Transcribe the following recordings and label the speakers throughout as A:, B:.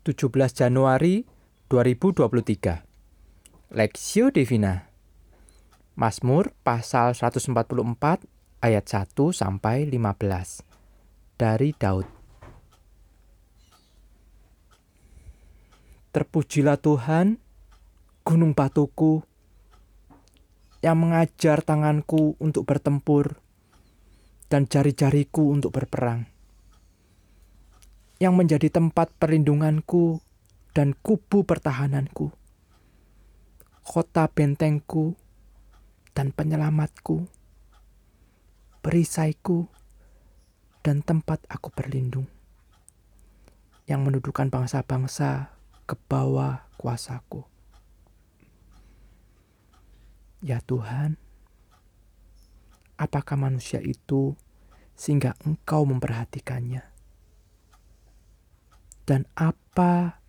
A: 17 Januari 2023 Lexio Divina. Mazmur pasal 144 ayat 1 sampai 15 dari Daud. Terpujilah Tuhan gunung batuku yang mengajar tanganku untuk bertempur dan jari-jariku untuk berperang yang menjadi tempat perlindunganku dan kubu pertahananku, kota bentengku dan penyelamatku, perisaiku dan tempat aku berlindung, yang mendudukan bangsa-bangsa ke bawah kuasaku. Ya Tuhan, apakah manusia itu sehingga Engkau memperhatikannya? Dan apa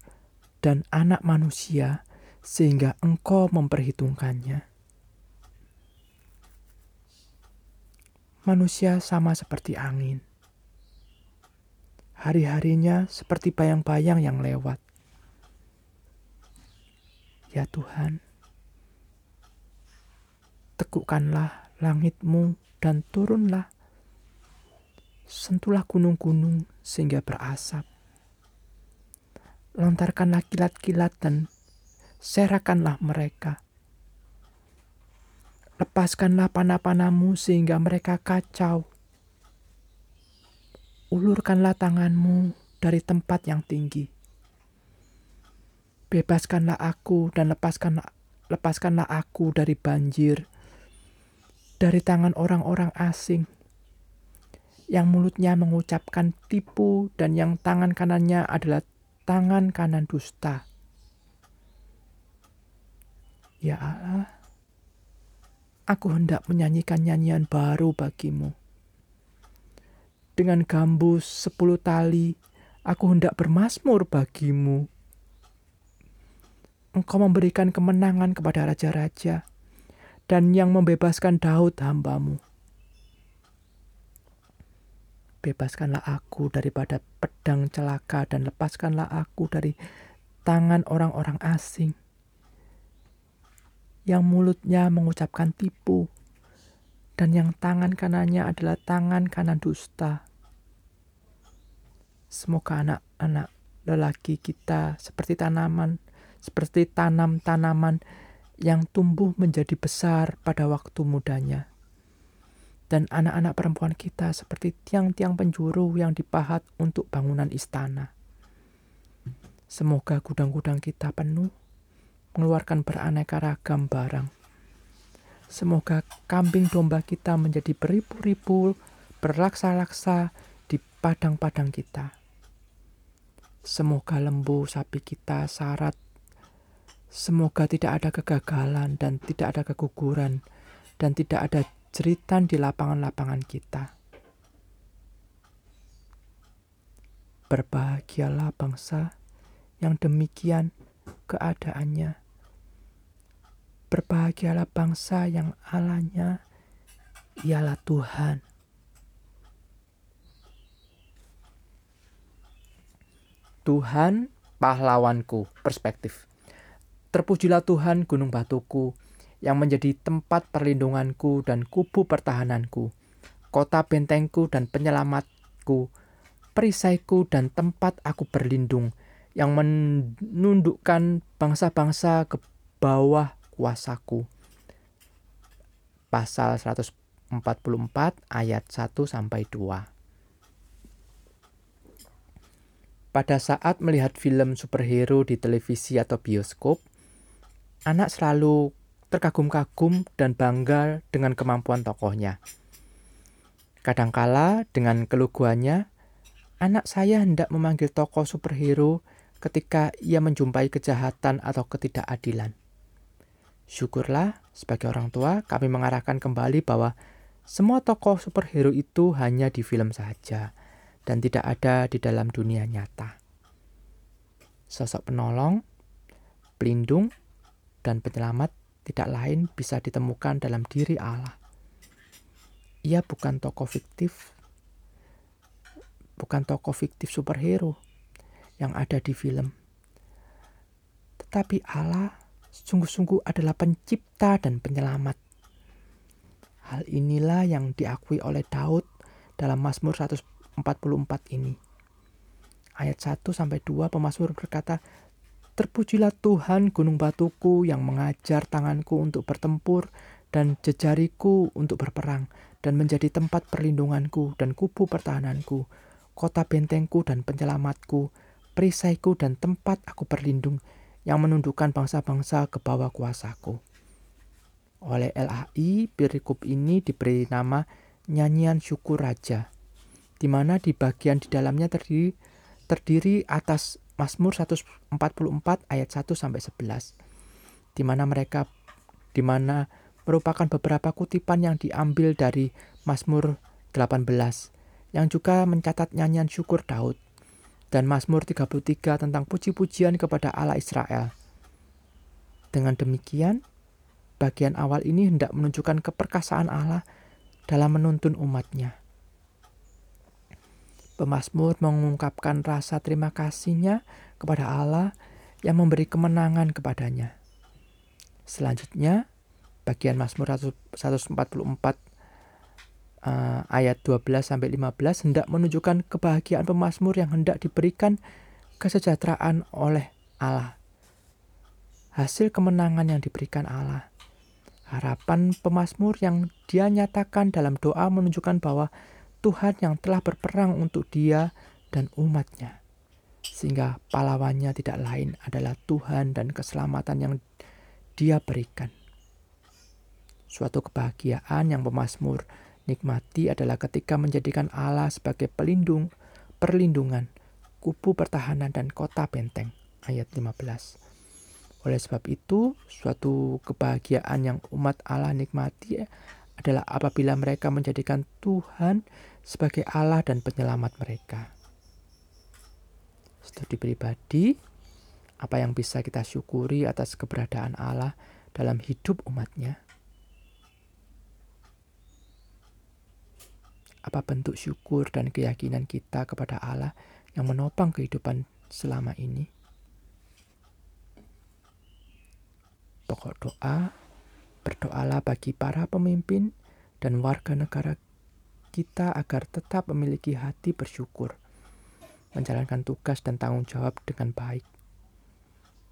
A: dan anak manusia sehingga engkau memperhitungkannya. Manusia sama seperti angin. Hari-harinya seperti bayang-bayang yang lewat. Ya Tuhan, tekukkanlah langitmu dan turunlah. Sentuhlah gunung-gunung sehingga berasap lontarkanlah kilat-kilat dan serakanlah mereka. Lepaskanlah panah-panahmu sehingga mereka kacau. Ulurkanlah tanganmu dari tempat yang tinggi. Bebaskanlah aku dan lepaskanlah, lepaskanlah aku dari banjir, dari tangan orang-orang asing yang mulutnya mengucapkan tipu dan yang tangan kanannya adalah tangan kanan dusta. Ya Allah, aku hendak menyanyikan nyanyian baru bagimu. Dengan gambus sepuluh tali, aku hendak bermasmur bagimu. Engkau memberikan kemenangan kepada raja-raja, dan yang membebaskan Daud hambamu. Bebaskanlah aku daripada pedang celaka dan lepaskanlah aku dari tangan orang-orang asing yang mulutnya mengucapkan tipu dan yang tangan kanannya adalah tangan kanan dusta. Semoga anak-anak lelaki kita seperti tanaman, seperti tanam tanaman yang tumbuh menjadi besar pada waktu mudanya dan anak-anak perempuan kita seperti tiang-tiang penjuru yang dipahat untuk bangunan istana. Semoga gudang-gudang kita penuh, mengeluarkan beraneka ragam barang. Semoga kambing domba kita menjadi beribu-ribu, berlaksa-laksa di padang-padang kita. Semoga lembu sapi kita syarat. Semoga tidak ada kegagalan dan tidak ada keguguran dan tidak ada jeritan di lapangan-lapangan kita. Berbahagialah bangsa yang demikian keadaannya. Berbahagialah bangsa yang alanya ialah Tuhan. Tuhan pahlawanku, perspektif. Terpujilah Tuhan gunung batuku, yang menjadi tempat perlindunganku dan kubu pertahananku, kota bentengku dan penyelamatku, perisaiku dan tempat aku berlindung, yang menundukkan bangsa-bangsa ke bawah kuasaku. Pasal 144 ayat 1 sampai 2. Pada saat melihat film superhero di televisi atau bioskop, anak selalu terkagum-kagum dan bangga dengan kemampuan tokohnya. Kadangkala dengan keluguannya, anak saya hendak memanggil tokoh superhero ketika ia menjumpai kejahatan atau ketidakadilan. Syukurlah, sebagai orang tua, kami mengarahkan kembali bahwa semua tokoh superhero itu hanya di film saja dan tidak ada di dalam dunia nyata. Sosok penolong, pelindung, dan penyelamat tidak lain bisa ditemukan dalam diri Allah. Ia bukan tokoh fiktif, bukan tokoh fiktif superhero yang ada di film, tetapi Allah sungguh-sungguh adalah pencipta dan penyelamat. Hal inilah yang diakui oleh Daud dalam Mazmur 144 ini. Ayat 1 sampai 2 pemazmur berkata, Terpujilah Tuhan gunung batuku yang mengajar tanganku untuk bertempur dan jejariku untuk berperang dan menjadi tempat perlindunganku dan kubu pertahananku, kota bentengku dan penyelamatku, perisaiku dan tempat aku berlindung yang menundukkan bangsa-bangsa ke bawah kuasaku. Oleh LAI, perikop ini diberi nama nyanyian syukur raja, di mana di bagian di dalamnya terdiri, terdiri atas Mazmur 144 ayat 1 sampai 11 di mana mereka di mana merupakan beberapa kutipan yang diambil dari Mazmur 18 yang juga mencatat nyanyian syukur Daud dan Mazmur 33 tentang puji-pujian kepada Allah Israel. Dengan demikian, bagian awal ini hendak menunjukkan keperkasaan Allah dalam menuntun umatnya. Pemazmur mengungkapkan rasa terima kasihnya kepada Allah yang memberi kemenangan kepadanya. Selanjutnya, bagian Mazmur 144 uh, ayat 12 sampai 15 hendak menunjukkan kebahagiaan pemazmur yang hendak diberikan kesejahteraan oleh Allah. Hasil kemenangan yang diberikan Allah. Harapan pemazmur yang dia nyatakan dalam doa menunjukkan bahwa Tuhan yang telah berperang untuk dia dan umatnya. Sehingga pahlawannya tidak lain adalah Tuhan dan keselamatan yang dia berikan. Suatu kebahagiaan yang pemazmur nikmati adalah ketika menjadikan Allah sebagai pelindung, perlindungan, kubu pertahanan dan kota benteng. Ayat 15. Oleh sebab itu, suatu kebahagiaan yang umat Allah nikmati adalah apabila mereka menjadikan Tuhan sebagai Allah dan penyelamat mereka. Studi pribadi, apa yang bisa kita syukuri atas keberadaan Allah dalam hidup umatnya? Apa bentuk syukur dan keyakinan kita kepada Allah yang menopang kehidupan selama ini? Pokok doa, berdoalah bagi para pemimpin dan warga negara kita agar tetap memiliki hati bersyukur, menjalankan tugas dan tanggung jawab dengan baik.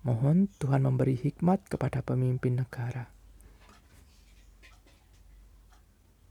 A: Mohon Tuhan memberi hikmat kepada pemimpin negara.